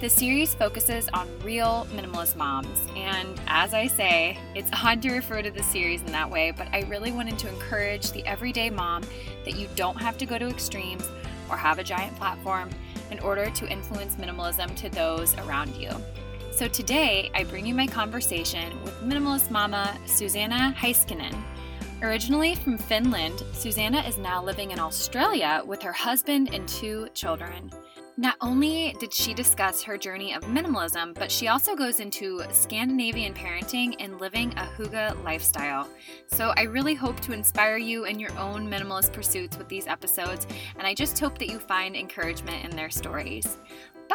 the series focuses on real minimalist moms, and as I say, it's odd to refer to the series in that way, but I really wanted to encourage the everyday mom that you don't have to go to extremes or have a giant platform in order to influence minimalism to those around you. So today, I bring you my conversation with minimalist mama Susanna Heiskanen. Originally from Finland, Susanna is now living in Australia with her husband and two children. Not only did she discuss her journey of minimalism, but she also goes into Scandinavian parenting and living a hygge lifestyle. So I really hope to inspire you in your own minimalist pursuits with these episodes, and I just hope that you find encouragement in their stories.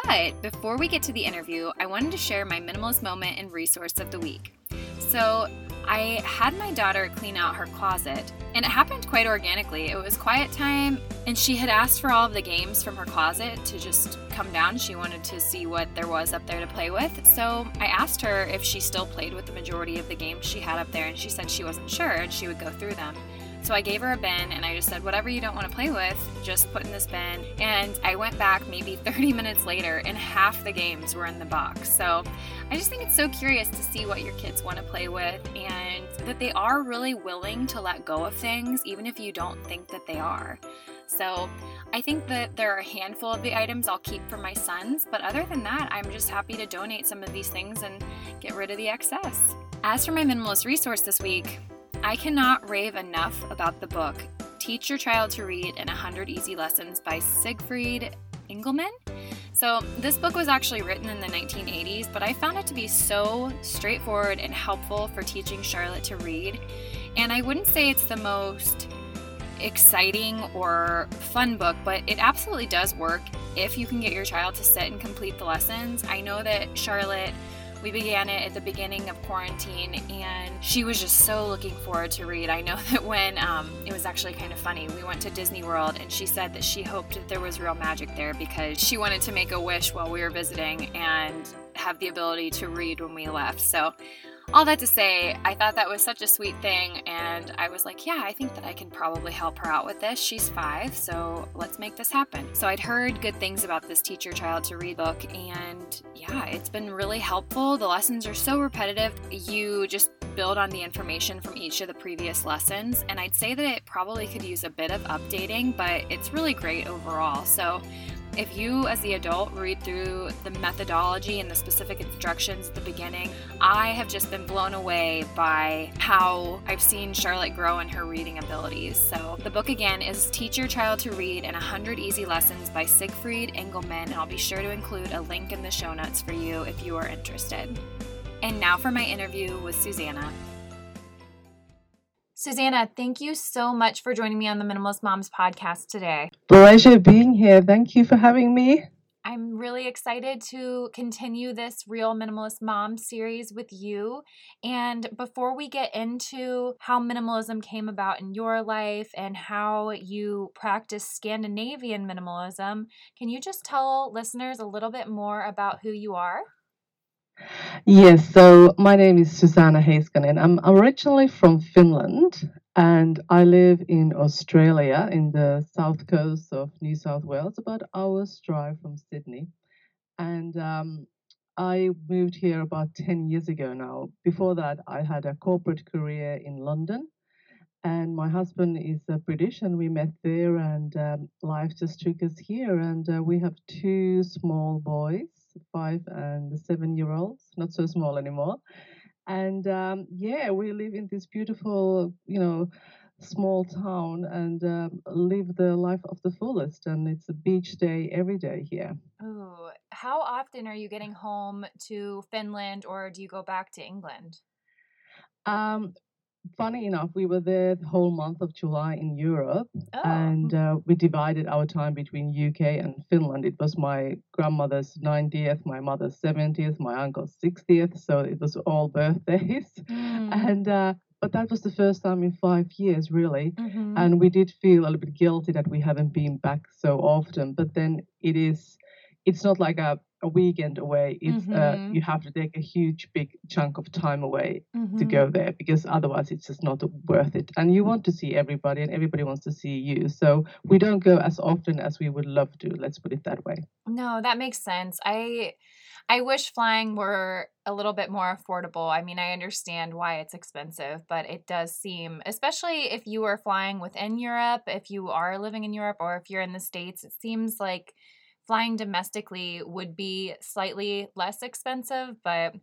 But before we get to the interview, I wanted to share my minimalist moment and resource of the week. So, I had my daughter clean out her closet, and it happened quite organically. It was quiet time, and she had asked for all of the games from her closet to just come down. She wanted to see what there was up there to play with. So I asked her if she still played with the majority of the games she had up there, and she said she wasn't sure and she would go through them. So I gave her a bin and I just said, whatever you don't want to play with, just put in this bin. And I went back maybe 30 minutes later and half the games were in the box. So I just think it's so curious to see what your kids want to play with and that they are really willing to let go of things, even if you don't think that they are. So I think that there are a handful of the items I'll keep for my sons, but other than that, I'm just happy to donate some of these things and get rid of the excess. As for my minimalist resource this week, I cannot rave enough about the book Teach Your Child to Read in 100 Easy Lessons by Siegfried Engelmann. So, this book was actually written in the 1980s, but I found it to be so straightforward and helpful for teaching Charlotte to read. And I wouldn't say it's the most exciting or fun book, but it absolutely does work if you can get your child to sit and complete the lessons. I know that Charlotte we began it at the beginning of quarantine, and she was just so looking forward to read. I know that when um, it was actually kind of funny, we went to Disney World, and she said that she hoped that there was real magic there because she wanted to make a wish while we were visiting and have the ability to read when we left. So all that to say, I thought that was such a sweet thing, and I was like, yeah, I think that I can probably help her out with this. She's five, so let's make this happen. So I'd heard good things about this teach your child to read book, and yeah, it's been really helpful. The lessons are so repetitive, you just build on the information from each of the previous lessons, and I'd say that it probably could use a bit of updating, but it's really great overall. So if you, as the adult, read through the methodology and the specific instructions at the beginning, I have just been blown away by how I've seen Charlotte grow in her reading abilities. So, the book again is Teach Your Child to Read in 100 Easy Lessons by Siegfried Engelmann, and I'll be sure to include a link in the show notes for you if you are interested. And now for my interview with Susanna. Susanna, thank you so much for joining me on the Minimalist Moms podcast today. Pleasure being here. Thank you for having me. I'm really excited to continue this Real Minimalist Mom series with you. And before we get into how minimalism came about in your life and how you practice Scandinavian minimalism, can you just tell listeners a little bit more about who you are? Yes, so my name is Susanna Heiskanen. I'm originally from Finland and I live in Australia in the south coast of New South Wales, about hour's drive from Sydney. And um, I moved here about 10 years ago now. Before that, I had a corporate career in London. And my husband is uh, British, and we met there, and um, life just took us here. And uh, we have two small boys five and seven year olds, not so small anymore. And um, yeah, we live in this beautiful, you know, small town and uh, live the life of the fullest. And it's a beach day every day here. Oh, how often are you getting home to Finland or do you go back to England? Um, funny enough, we were there the whole month of July in Europe, oh. and uh, we divided our time between UK and Finland. It was my grandmother's 90th, my mother's 70th, my uncle's 60th, so it was all birthdays. Mm. And uh, but that was the first time in five years, really. Mhm. And we did feel a little bit guilty that we haven't been back so often. But then it is, it's not like a, a weekend away. It's uh, Mhm. you have to take a huge, big chunk of time away to Mhm. go there because otherwise it's just not worth it. And you want to see everybody, and everybody wants to see you. So we don't go as often as we would love to. Let's put it that way. No, that makes sense. I I wish flying were a little bit more affordable. I mean, I understand why it's expensive, but it does seem, especially if you are flying within Europe, if you are living in Europe or if you're in the States, it seems like flying domestically would be slightly less expensive, but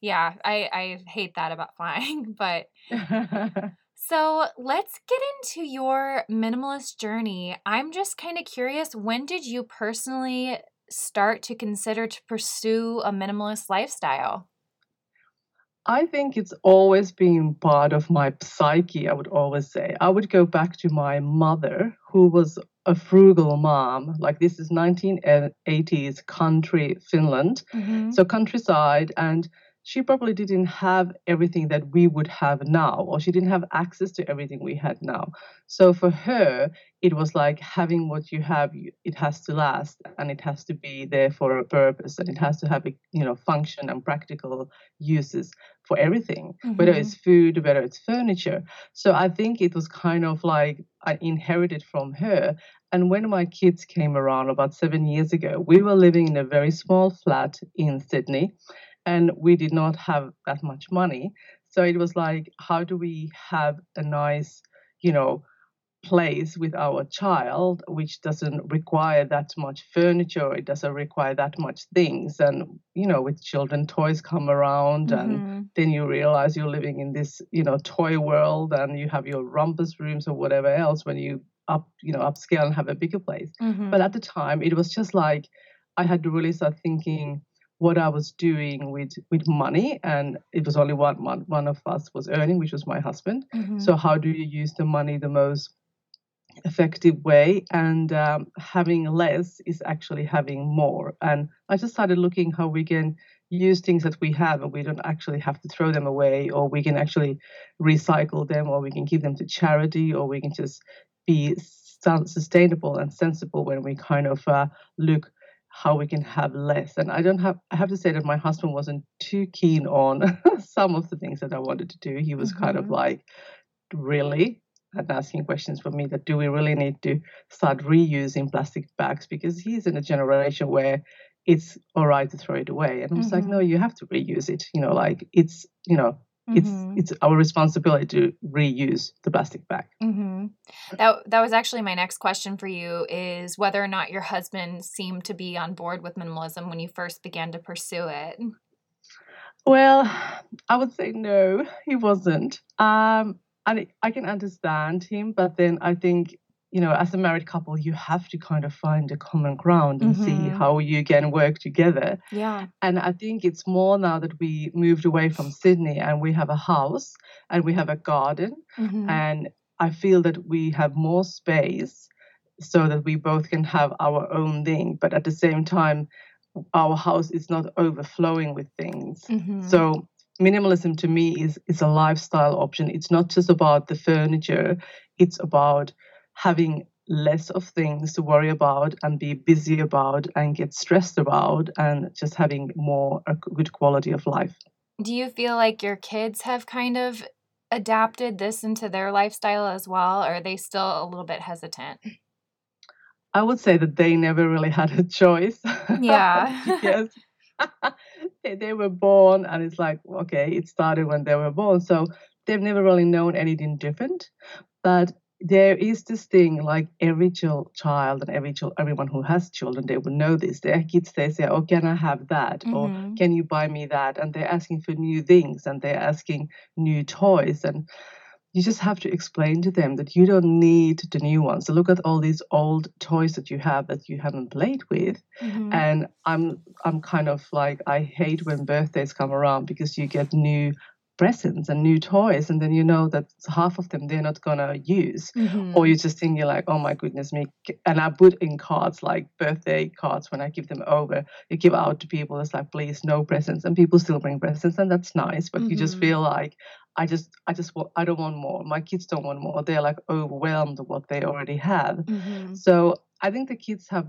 yeah, I I hate that about flying, but so let's get into your minimalist journey. I'm just kind of curious when did you personally start to consider to pursue a minimalist lifestyle? I think it's always been part of my psyche, I would always say. I would go back to my mother, who was a frugal mom. Like this is 1980s country Finland. Mhm. So countryside and she probably didn't have everything that we would have now or she didn't have access to everything we had now. So for her it was like having what you have it has to last and it has to be there for a purpose and it has to have a you know function and practical uses for everything whether Mhm. it's food whether it's furniture so i think it was kind of like i inherited from her and when my kids came around about seven years ago we were living in a very small flat in sydney and we did not have that much money so it was like how do we have a nice you know place with our child which doesn't require that much furniture it doesn't require that much things and you know with children toys come around and Mhm. then you realize you're living in this you know toy world and you have your rumpus rooms or whatever else when you up you know upscale and have a bigger place Mhm. but at the time it was just like i had to really start thinking what i was doing with with money and it was only one one, one of us was earning which was my husband Mhm. so how do you use the money the most effective way and um, having less is actually having more and i just started looking how we can use things that we have and we don't actually have to throw them away or we can actually recycle them or we can give them to charity or we can just be sustainable and sensible when we kind of uh, look how we can have less. And i don't have i have to say that my husband wasn't too keen on some of the things that i wanted to do. He was kind of Mhm. like really? and asking questions for me that do we really need to start reusing plastic bags? Because he's in a generation where it's all right to throw it away. And i was like no you have to reuse it. You know like it's you know it's Mhm. it's our responsibility to reuse the plastic bag hmm That that was actually my next question for you is whether or not your husband seemed to be on board with minimalism when you first began to pursue it. Well, I would say no, he wasn't. Um, and I can understand him, but then I think, you know, as a married couple, you have to kind of find a common ground and see Mhm. how you can work together. Yeah. And I think it's more now that we moved away from Sydney and we have a house and we have a garden, hmm and I feel that we have more space so that we both can have our own thing, but at the same time, our house is not overflowing with things. hmm So minimalism to me is is a lifestyle option. It's not just about the furniture. It's about having less of things to worry about and be busy about and get stressed about and just having more a good quality of life. Do you feel like your kids have kind of adapted this into their lifestyle as well, or are they still a little bit hesitant? I would say that they never really had a choice. Yeah. because they, they were born and it's like, okay, it started when they were born. So they've never really known anything different. But there is this thing like every chil- child and every chil- everyone who has children, they will know this. Their kids, they say, oh, can I have that? Or Mhm. can you buy me that? And they're asking for new things and they're asking new toys. And you just have to explain to them that you don't need the new ones. So look at all these old toys that you have that you haven't played with. Mhm. And I'm I'm kind of like I hate when birthdays come around because you get new presents and new toys and then you know that half of them they're not gonna use Mhm. or you just think you're like oh my goodness me and i put in cards like birthday cards when i give them over you give out to people it's like please no presents and people still bring presents and that's nice but you just Mhm. feel like I just I just want I don't want more. My kids don't want more. They're like overwhelmed with what they already have. Mm-hmm. So I think the kids have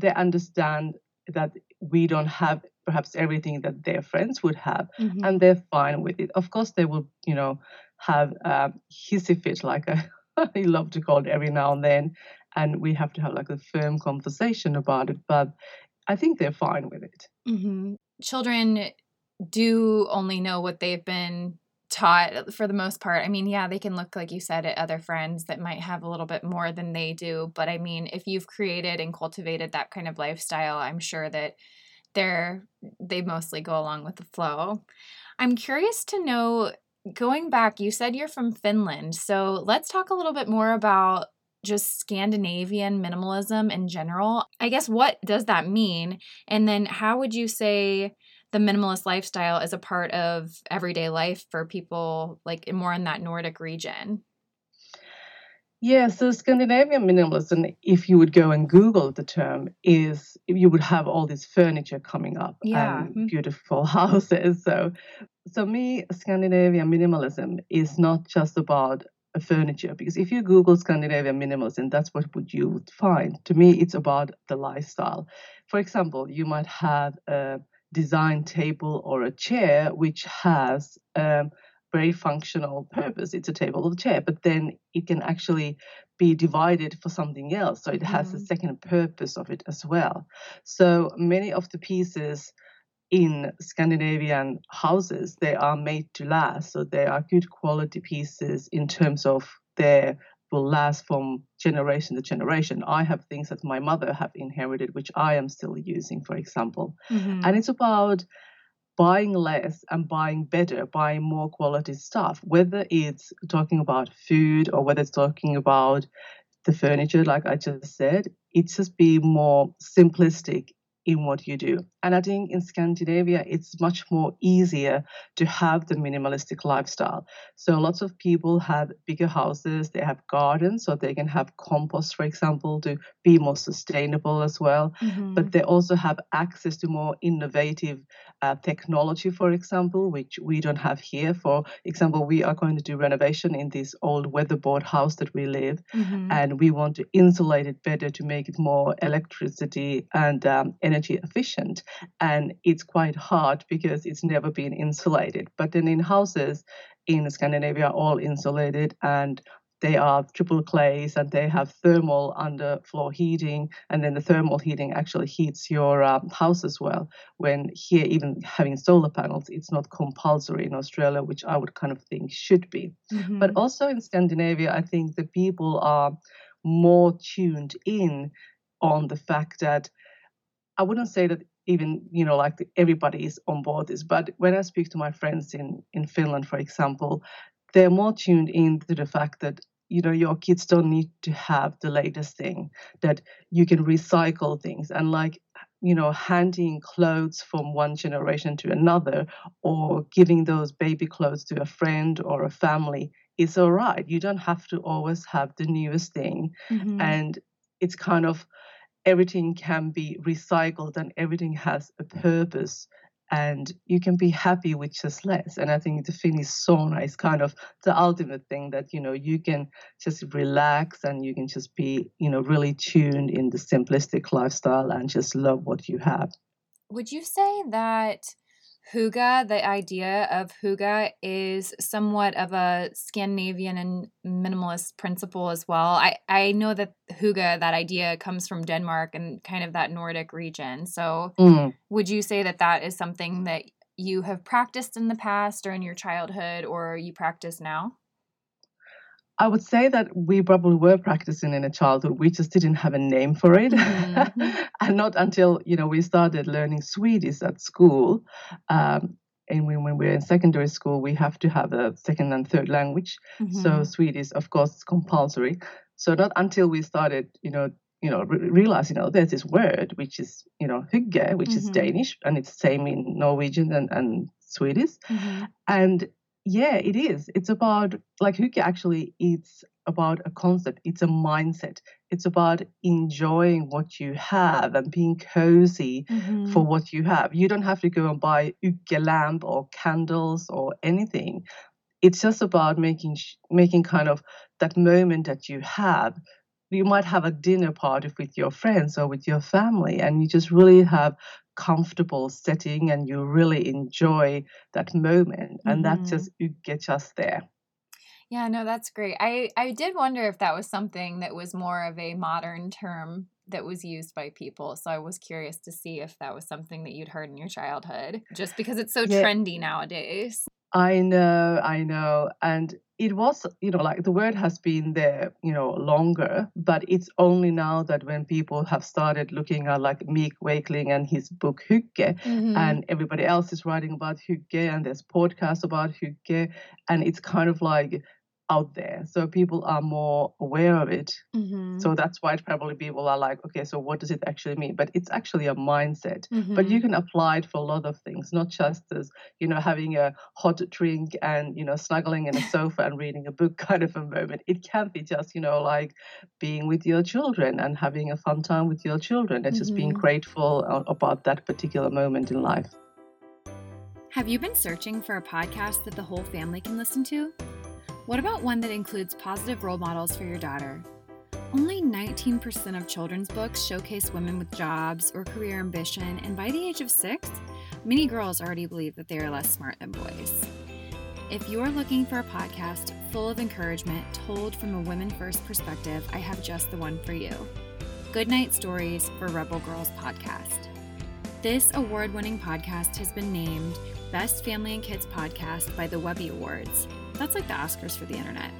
they understand that we don't have perhaps everything that their friends would have, Mhm. and they're fine with it. Of course, they will you know have a hissy fit like I, I love to call it every now and then, and we have to have like a firm conversation about it. But I think they're fine with it. hmm Children do only know what they've been taught for the most part. I mean, yeah, they can look, like you said, at other friends that might have a little bit more than they do. But I mean, if you've created and cultivated that kind of lifestyle, I'm sure that they're they mostly go along with the flow. I'm curious to know, going back, you said you're from Finland. So let's talk a little bit more about just Scandinavian minimalism in general. I guess what does that mean? And then how would you say the minimalist lifestyle is a part of everyday life for people like more in that Nordic region? Yeah, so Scandinavian minimalism, if you would go and Google the term, is you would have all this furniture coming up Yeah. and beautiful houses. So, so me, Scandinavian minimalism is not just about furniture because if you Google Scandinavian minimalism, that's what would you would find. To me, it's about the lifestyle. For example, you might have a design table or a chair which has um, very functional purpose. It's a table or a chair, but then it can actually be divided for something else. So it has a Mhm. second purpose of it as well. So many of the pieces in Scandinavian houses, they are made to last. So they are good quality pieces in terms of they will last from generation to generation. I have things that my mother have inherited, which I am still using, for example. Mhm. And it's about buying less and buying better, buying more quality stuff, whether it's talking about food or whether it's talking about the furniture, like I just said, it's just be more simplistic in what you do. And I think in Scandinavia, it's much more easier to have the minimalistic lifestyle. So lots of people have bigger houses, they have gardens, so they can have compost, for example, to be more sustainable as well Mhm. but they also have access to more innovative uh, technology, for example, which we don't have here. For example, we are going to do renovation in this old weatherboard house that we live, Mhm. and we want to insulate it better to make it more electricity and um, energy efficient. And it's quite hard because it's never been insulated. But then in houses in Scandinavia, are all insulated and they are triple glaze and they have thermal underfloor heating and then the thermal heating actually heats your um, house as well when here even having solar panels it's not compulsory in australia which i would kind of think should be but Mhm. also in Scandinavia, I think the people are more tuned in on the fact that I wouldn't say that even you know like everybody is on board this, but when I speak to my friends in in Finland, for example, they're more tuned in to the fact that you know your kids don't need to have the latest thing that you can recycle things and like you know handing clothes from one generation to another or giving those baby clothes to a friend or a family is all right. You don't have to always have the newest thing. Mhm. And it's kind of everything can be recycled and everything has a purpose. And you can be happy with just less. And I think the Finnish sauna is kind of the ultimate thing that, you know, you can just relax and you can just be, you know, really tuned in the simplistic lifestyle and just love what you have. Would you say that Hygge, the idea of Hygge, is somewhat of a Scandinavian and minimalist principle as well? I, I know that Hygge, that idea, comes from Denmark and kind of that Nordic region. So, Mm. would you say that that is something that you have practiced in the past or in your childhood or you practice now? I would say that we probably were practicing in a childhood. We just didn't have a name for it. Mhm. and not until, you know, we started learning Swedish at school. Um, and when, when we're in secondary school, we have to have a second and third language. So Mhm. Swedish, of course, is compulsory. So not until we started, you know, you know, re- realize, you know, there's this word which is, you know, hygge, which is Mhm. Danish, and it's same in Norwegian and, and Swedish. Mhm. And yeah, it is. It's about like hygge actually it's about a concept. It's a mindset. It's about enjoying what you have and being cozy Mhm. for what you have. You don't have to go and buy hygge lamp or candles or anything. it's just about making making kind of that moment that you have you might have a dinner party with your friends or with your family and you just really have comfortable setting and you really enjoy that moment and mm-hmm. that just you get just there yeah no that's great i i did wonder if that was something that was more of a modern term that was used by people so i was curious to see if that was something that you'd heard in your childhood just because it's so yeah. trendy nowadays I know, I know. And it was, you know, like the word has been there, you know, longer, but it's only now that when people have started looking at like Meik Wiking and his book Hygge, mm-hmm. and everybody else is writing about Hygge, and there's podcasts about Hygge, and it's kind of like out there so people are more aware of it mm-hmm. so that's why probably people are like okay so what does it actually mean but it's actually a mindset mm-hmm. but you mm-hmm. can apply it for a lot of things not just as you know having a hot drink and you know snuggling in a sofa and reading a book kind of a moment it can be just you know like being with your children and having a fun time with your children and mm-hmm. just being mm-hmm. grateful about that particular moment in life have you been searching for a podcast that the whole family can listen to what about one that includes positive role models for your daughter? Only 19% of children's books showcase women with jobs or career ambition, and by the age of six, many girls already believe that they are less smart than boys. If you're looking for a podcast full of encouragement told from a women first perspective, I have just the one for you Goodnight Stories for Rebel Girls podcast. This award winning podcast has been named Best Family and Kids Podcast by the Webby Awards that's like the Oscars for the internet.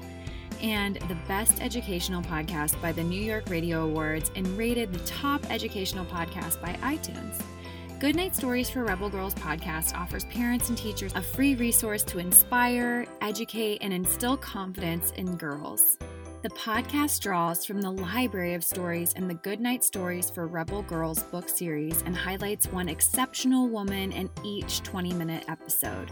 And the Best Educational Podcast by the New York Radio Awards and rated the top educational podcast by iTunes. Goodnight Stories for Rebel Girls podcast offers parents and teachers a free resource to inspire, educate, and instill confidence in girls. The podcast draws from the library of stories in the Goodnight Stories for Rebel Girls book series and highlights one exceptional woman in each 20 minute episode.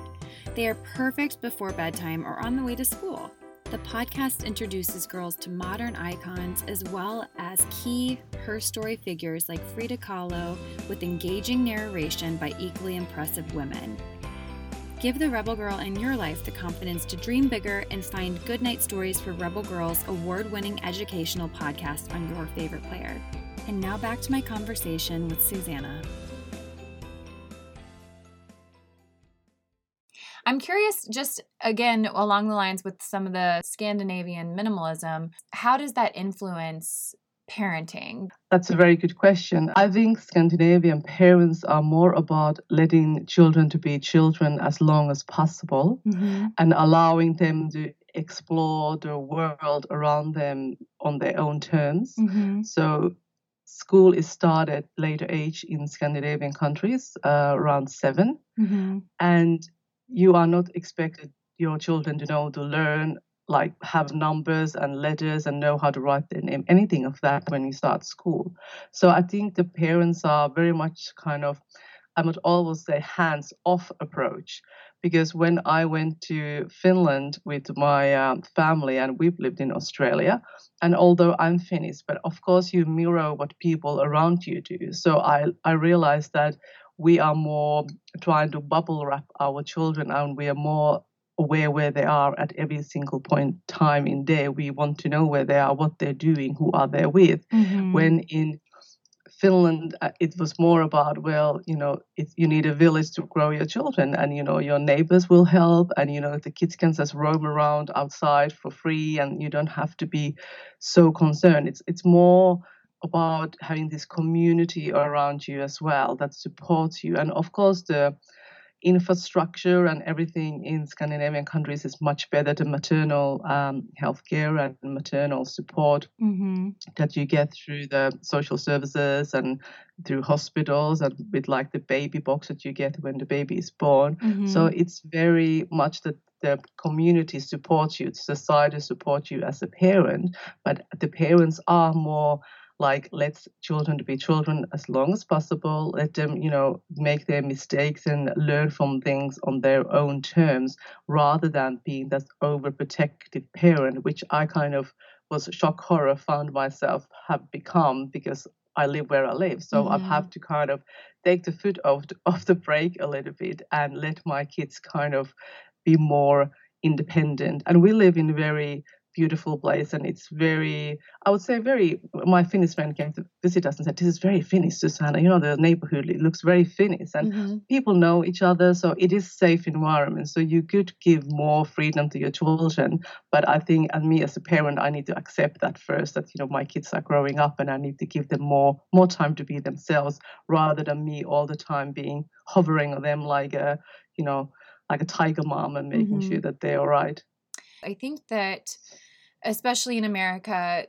They are perfect before bedtime or on the way to school. The podcast introduces girls to modern icons as well as key her story figures like Frida Kahlo with engaging narration by equally impressive women. Give the Rebel Girl in your life the confidence to dream bigger and find Goodnight Stories for Rebel Girls award winning educational podcast on your favorite player. And now back to my conversation with Susanna. I'm curious, just again, along the lines with some of the Scandinavian minimalism, how does that influence parenting? That's a very good question. I think Scandinavian parents are more about letting children to be children as long as possible mm-hmm. and allowing them to explore the world around them on their own terms. Mm-hmm. So school is started later age in Scandinavian countries, uh, around 7 mm-hmm. and you are not expected your children to know to learn like have numbers and letters and know how to write their name anything of that when you start school. So i think the parents are very much kind of i would always say hands off approach. Because when i went to finland with my um, family and we've lived in australia and although i'm finnish but of course you mirror what people around you do. So i i realized that we are more trying to bubble wrap our children and we are more aware where they are at every single point time in day we want to know where they are what they're doing who are they with mm-hmm. when in finland uh, it was more about well you know it, you need a village to grow your children and you know your neighbors will help and you know the kids can just roam around outside for free and you don't have to be so concerned it's it's more about having this community around you as well that supports you. And of course, the infrastructure and everything in Scandinavian countries is much better. The maternal um, healthcare and maternal support mm-hmm. that you get through the social services and through hospitals and with like the baby box that you get when the baby is born. Mm-hmm. So it's very much that the community supports you, society supports you as a parent, but the parents are more like let's children to be children as long as possible let them you know make their mistakes and learn from things on their own terms rather than being that overprotective parent which i kind of was shock horror found myself have become because I live where I live. So mm-hmm. I have to kind of take the foot off the, off the brake a little bit and let my kids kind of be more independent. And we live in a very beautiful place and it's very i would say very my finnish friend came to visit us and said this is very finnish susanna you know the neighborhood it looks very finnish and mm-hmm. people know each other so it is safe environment so you could give more freedom to your children but i think and me as a parent i need to accept that first that you know my kids are growing up and i need to give them more more time to be themselves rather than me all the time being hovering on them like a you know like a tiger mom and making mm-hmm. sure that they're all right I think that especially in America,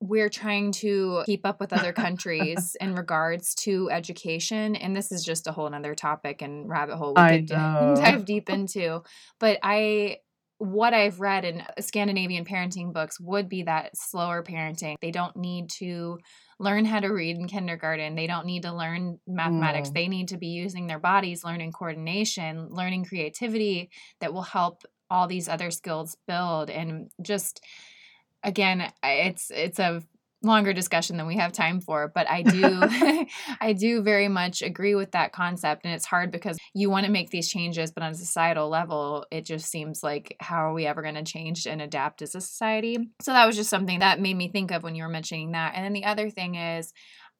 we're trying to keep up with other countries in regards to education. And this is just a whole other topic and rabbit hole we could dive deep into. But I what I've read in Scandinavian parenting books would be that slower parenting. They don't need to learn how to read in kindergarten. They don't need to learn mathematics. Mm. They need to be using their bodies, learning coordination, learning creativity that will help all these other skills build and just again, it's it's a longer discussion than we have time for but i do i do very much agree with that concept and it's hard because you want to make these changes but on a societal level it just seems like how are we ever going to change and adapt as a society? So that was just something that made me think of when you were mentioning that and then the other thing is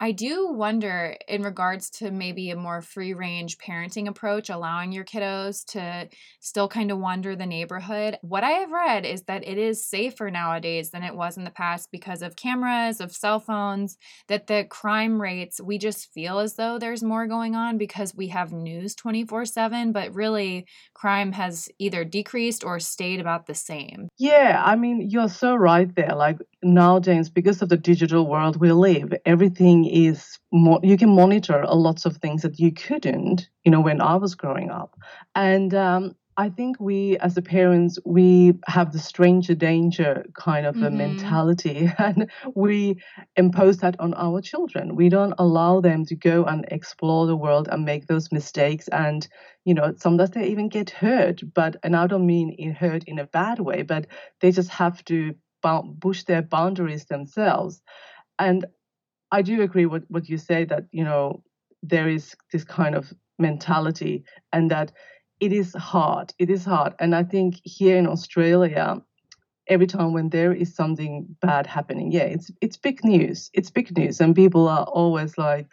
I do wonder in regards to maybe a more free range parenting approach, allowing your kiddos to still kind of wander the neighborhood. What I have read is that it is safer nowadays than it was in the past because of cameras, of cell phones, that the crime rates, we just feel as though there's more going on because we have news 24 7, but really crime has either decreased or stayed about the same. Yeah, I mean, you're so right there. Like nowadays, because of the digital world we live, everything is mo- you can monitor a lots of things that you couldn't, you know, when I was growing up. And um, I think we, as the parents, we have the stranger danger kind of mm-hmm. a mentality, and we impose that on our children. We don't allow them to go and explore the world and make those mistakes, and you know, sometimes they even get hurt. But and I don't mean it hurt in a bad way, but they just have to push their boundaries themselves. And I do agree with what you say that you know there is this kind of mentality and that it is hard. It is hard, and I think here in Australia, every time when there is something bad happening, yeah, it's it's big news. It's big news, and people are always like,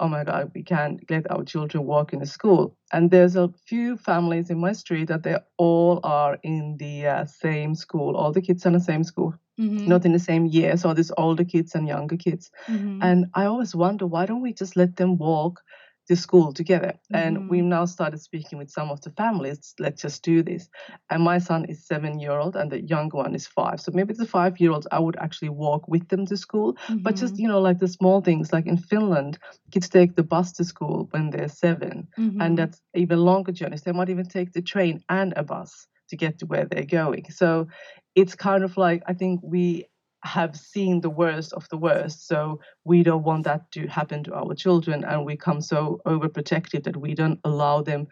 "Oh my God, we can't let our children walk in the school." And there's a few families in my street that they all are in the uh, same school. All the kids are in the same school Mm-hmm. not in the same year. So there's older kids and younger kids. Mm-hmm. And I always wonder why don't we just let them walk to school together? Mm-hmm. And we've now started speaking with some of the families. Let's just do this. And my son is seven year old and the younger one is five. So maybe the five year olds I would actually walk with them to school. But just, mm-hmm. you know, like the small things, like in Finland, kids take the bus to school when they're 7 And mm-hmm. that's even longer journeys. They might even take the train and a bus to get to where they're going. So it's kind of like I think we have seen the worst of the worst. So we don't want that to happen to our children, and we come so overprotective that we don't allow them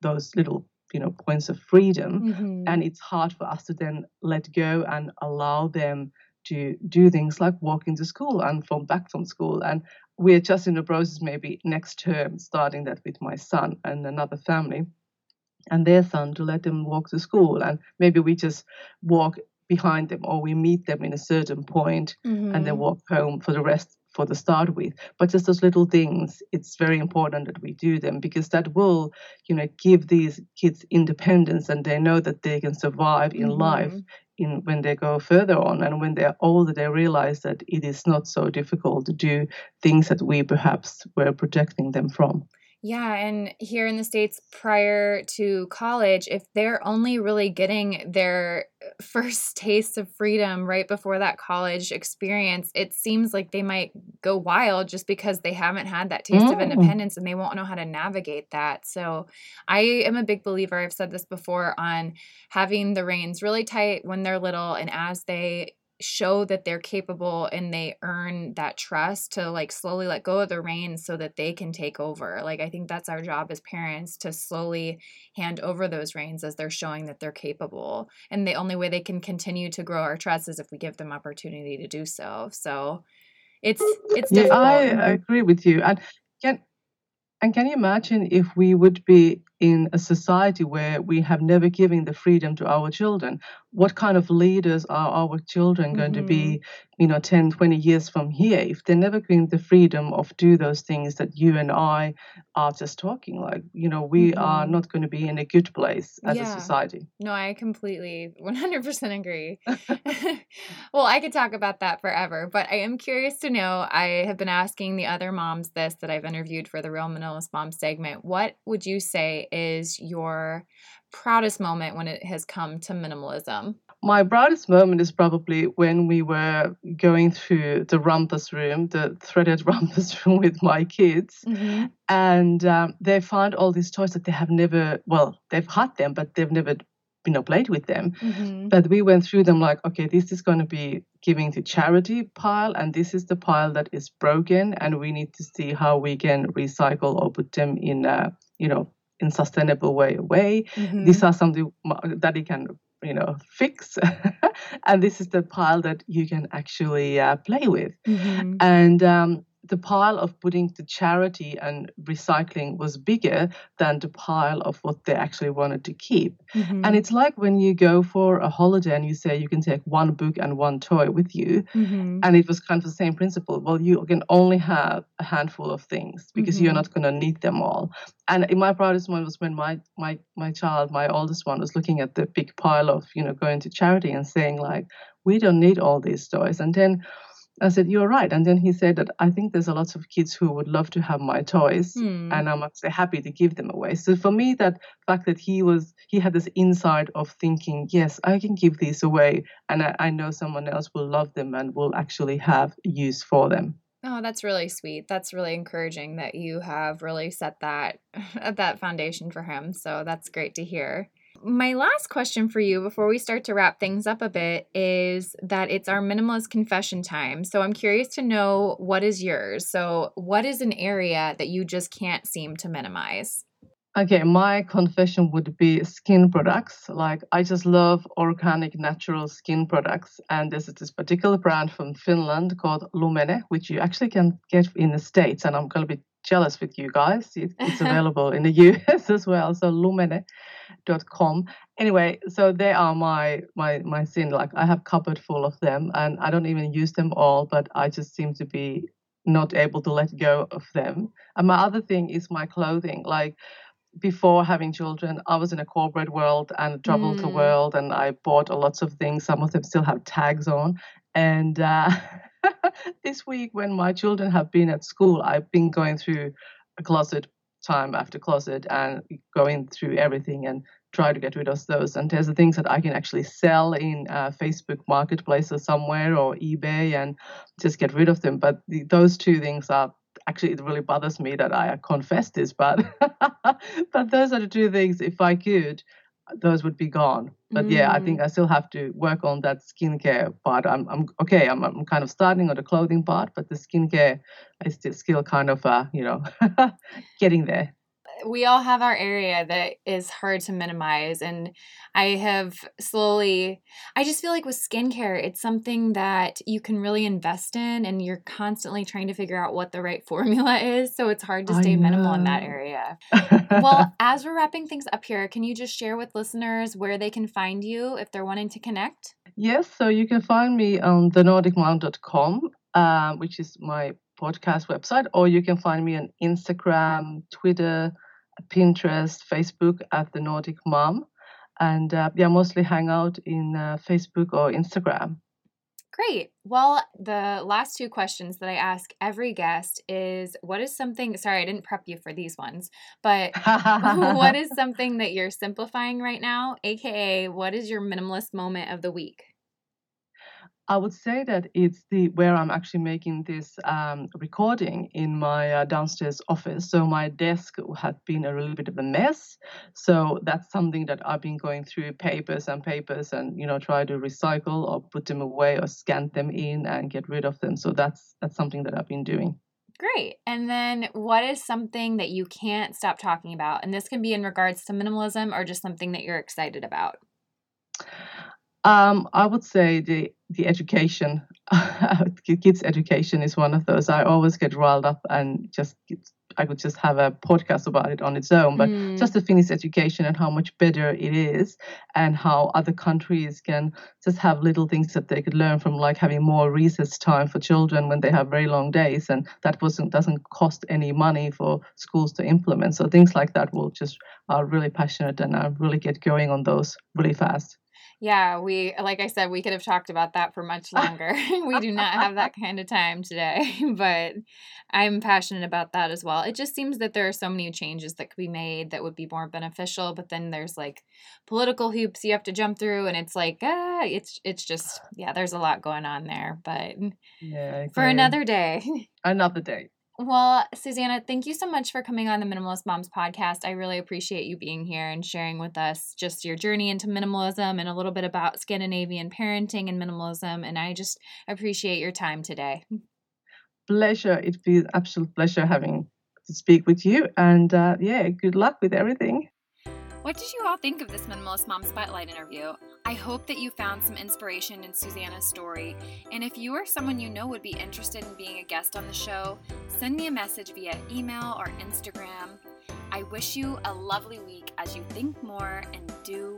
those little you know points of freedom, mm-hmm. and it's hard for us to then let go and allow them to do things like walk into school and from back from school and we're just in the process maybe next term starting that with my son and another family and their son to let them walk to school and maybe we just walk behind them or we meet them in a certain point mm-hmm. and then mm-hmm. walk home for the rest for the start with but just those little things it's very important that we do them because that will you know give these kids independence and they know that they can survive in mm-hmm. life in when they go further on and when they're older they realize that it is not so difficult to do things that we perhaps were protecting them from yeah, and here in the States prior to college, if they're only really getting their uh, first taste of freedom right before that college experience, it seems like they might go wild just because they haven't had that taste mm. of independence and they won't know how to navigate that. So I am a big believer, I've said this before, on having the reins really tight when they're little and as they show that they're capable and they earn that trust to like slowly let go of the reins so that they can take over. Like I think that's our job as parents to slowly hand over those reins as they're showing that they're capable. And the only way they can continue to grow our trust is if we give them opportunity to do so. So it's it's yeah, I agree with you. And can and can you imagine if we would be in a society where we have never given the freedom to our children what kind of leaders are our children going mm-hmm. to be mm-hmm. you know 10 20 years from here if they're never given the freedom of do those things that you and i are just talking like you know we mm-hmm. are not going to be in a good place as yeah. a society no i completely 100% agree well i could talk about that forever but i am curious to know i have been asking the other moms this that i've interviewed for the real minimalist mom segment what would you say is your proudest moment when it has come to minimalism? My proudest moment is probably when we were going through the rumpus room, the threaded rumpus room with my kids, mm-hmm. and um, they found all these toys that they have never, well, they've had them, but they've never you know played with them mm-hmm. but we went through them like okay this is going to be giving to charity pile and this is the pile that is broken and we need to see how we can recycle or put them in a you know in sustainable way way mm-hmm. these are something that you can you know fix and this is the pile that you can actually uh, play with mm-hmm. and um, the pile of putting to charity and recycling was bigger than the pile of what they actually wanted to keep. Mm-hmm. And it's like when you go for a holiday and you say you can take one book and one toy with you. Mm-hmm. And it was kind of the same principle. Well, you can only have a handful of things because mm-hmm. you're not going to need them all. And in my proudest moment was when my, my, my child, my oldest one, was looking at the big pile of, you know, going to charity and saying, like, we don't need all these toys. And then I said, You're right. And then he said that I think there's a lot of kids who would love to have my toys hmm. and I'm actually happy to give them away. So for me, that fact that he was he had this insight of thinking, yes, I can give these away and I, I know someone else will love them and will actually have use for them. Oh, that's really sweet. That's really encouraging that you have really set that that foundation for him. So that's great to hear. My last question for you before we start to wrap things up a bit is that it's our minimalist confession time. So I'm curious to know what is yours. So, what is an area that you just can't seem to minimize? Okay, my confession would be skin products. Like, I just love organic, natural skin products. And there's this particular brand from Finland called Lumene, which you actually can get in the States. And I'm going to be jealous with you guys. it's available in the US as well. So, Lumene com. Anyway, so they are my my my sin. Like I have cupboard full of them, and I don't even use them all, but I just seem to be not able to let go of them. And my other thing is my clothing. Like before having children, I was in a corporate world and traveled mm. the world, and I bought a lots of things. Some of them still have tags on, and. Uh, this week, when my children have been at school, I've been going through a closet time after closet and going through everything and try to get rid of those. And there's the things that I can actually sell in uh, Facebook Marketplace or somewhere or eBay and just get rid of them. But the, those two things are actually it really bothers me that I confess this, but but those are the two things. If I could, those would be gone. But mm. yeah, I think mm. I still have to work on that skincare part. I'm, I'm okay. I'm, I'm kind of starting on the clothing part, but the skincare is still, still kind of, uh, you know, getting there we all have our area that is hard to minimize and i have slowly i just feel like with skincare it's something that you can really invest in and you're constantly trying to figure out what the right formula is so it's hard to stay minimal in that area. Well as we're wrapping things up here can you just share with listeners where they can find you if they're wanting to connect? Yes so you can find me on thenordicmom.com um, which is my podcast website, or you can find me on Instagram, Twitter, Pinterest, Facebook at the Nordic Mom, and uh, yeah, mostly hang out in uh, Facebook or Instagram. Great. Well, the last two questions that I ask every guest is what is something, sorry, I didn't prep you for these ones, but what is something that you're simplifying right now? AKA, what is your minimalist moment of the week? I would say that it's the where I'm actually making this um, recording in my uh, downstairs office. So my desk had been a little bit of a mess. So that's something that I've been going through papers and papers and you know try to recycle or put them away or scan them in and get rid of them. So that's that's something that I've been doing. Great. And then what is something that you can't stop talking about? And this can be in regards to minimalism or just something that you're excited about. Um, I would say the the education, kids' education is one of those. I always get riled up and just I could just have a podcast about it on its own. But mm. just the Finnish education and how much better it is, and how other countries can just have little things that they could learn from, like having more recess time for children when they have very long days, and that wasn't doesn't cost any money for schools to implement. So things like that will just are really passionate and I really get going on those really fast. Yeah, we like I said, we could have talked about that for much longer. we do not have that kind of time today, but I'm passionate about that as well. It just seems that there are so many changes that could be made that would be more beneficial, but then there's like political hoops you have to jump through and it's like ah, it's it's just yeah, there's a lot going on there, but yeah, for another day. Another day. Well, Susanna, thank you so much for coming on the Minimalist Moms podcast. I really appreciate you being here and sharing with us just your journey into minimalism and a little bit about Scandinavian parenting and minimalism. And I just appreciate your time today. Pleasure. It feels absolute pleasure having to speak with you. And uh, yeah, good luck with everything. What did you all think of this Minimalist Mom Spotlight interview? I hope that you found some inspiration in Susanna's story. And if you or someone you know would be interested in being a guest on the show, send me a message via email or Instagram. I wish you a lovely week as you think more and do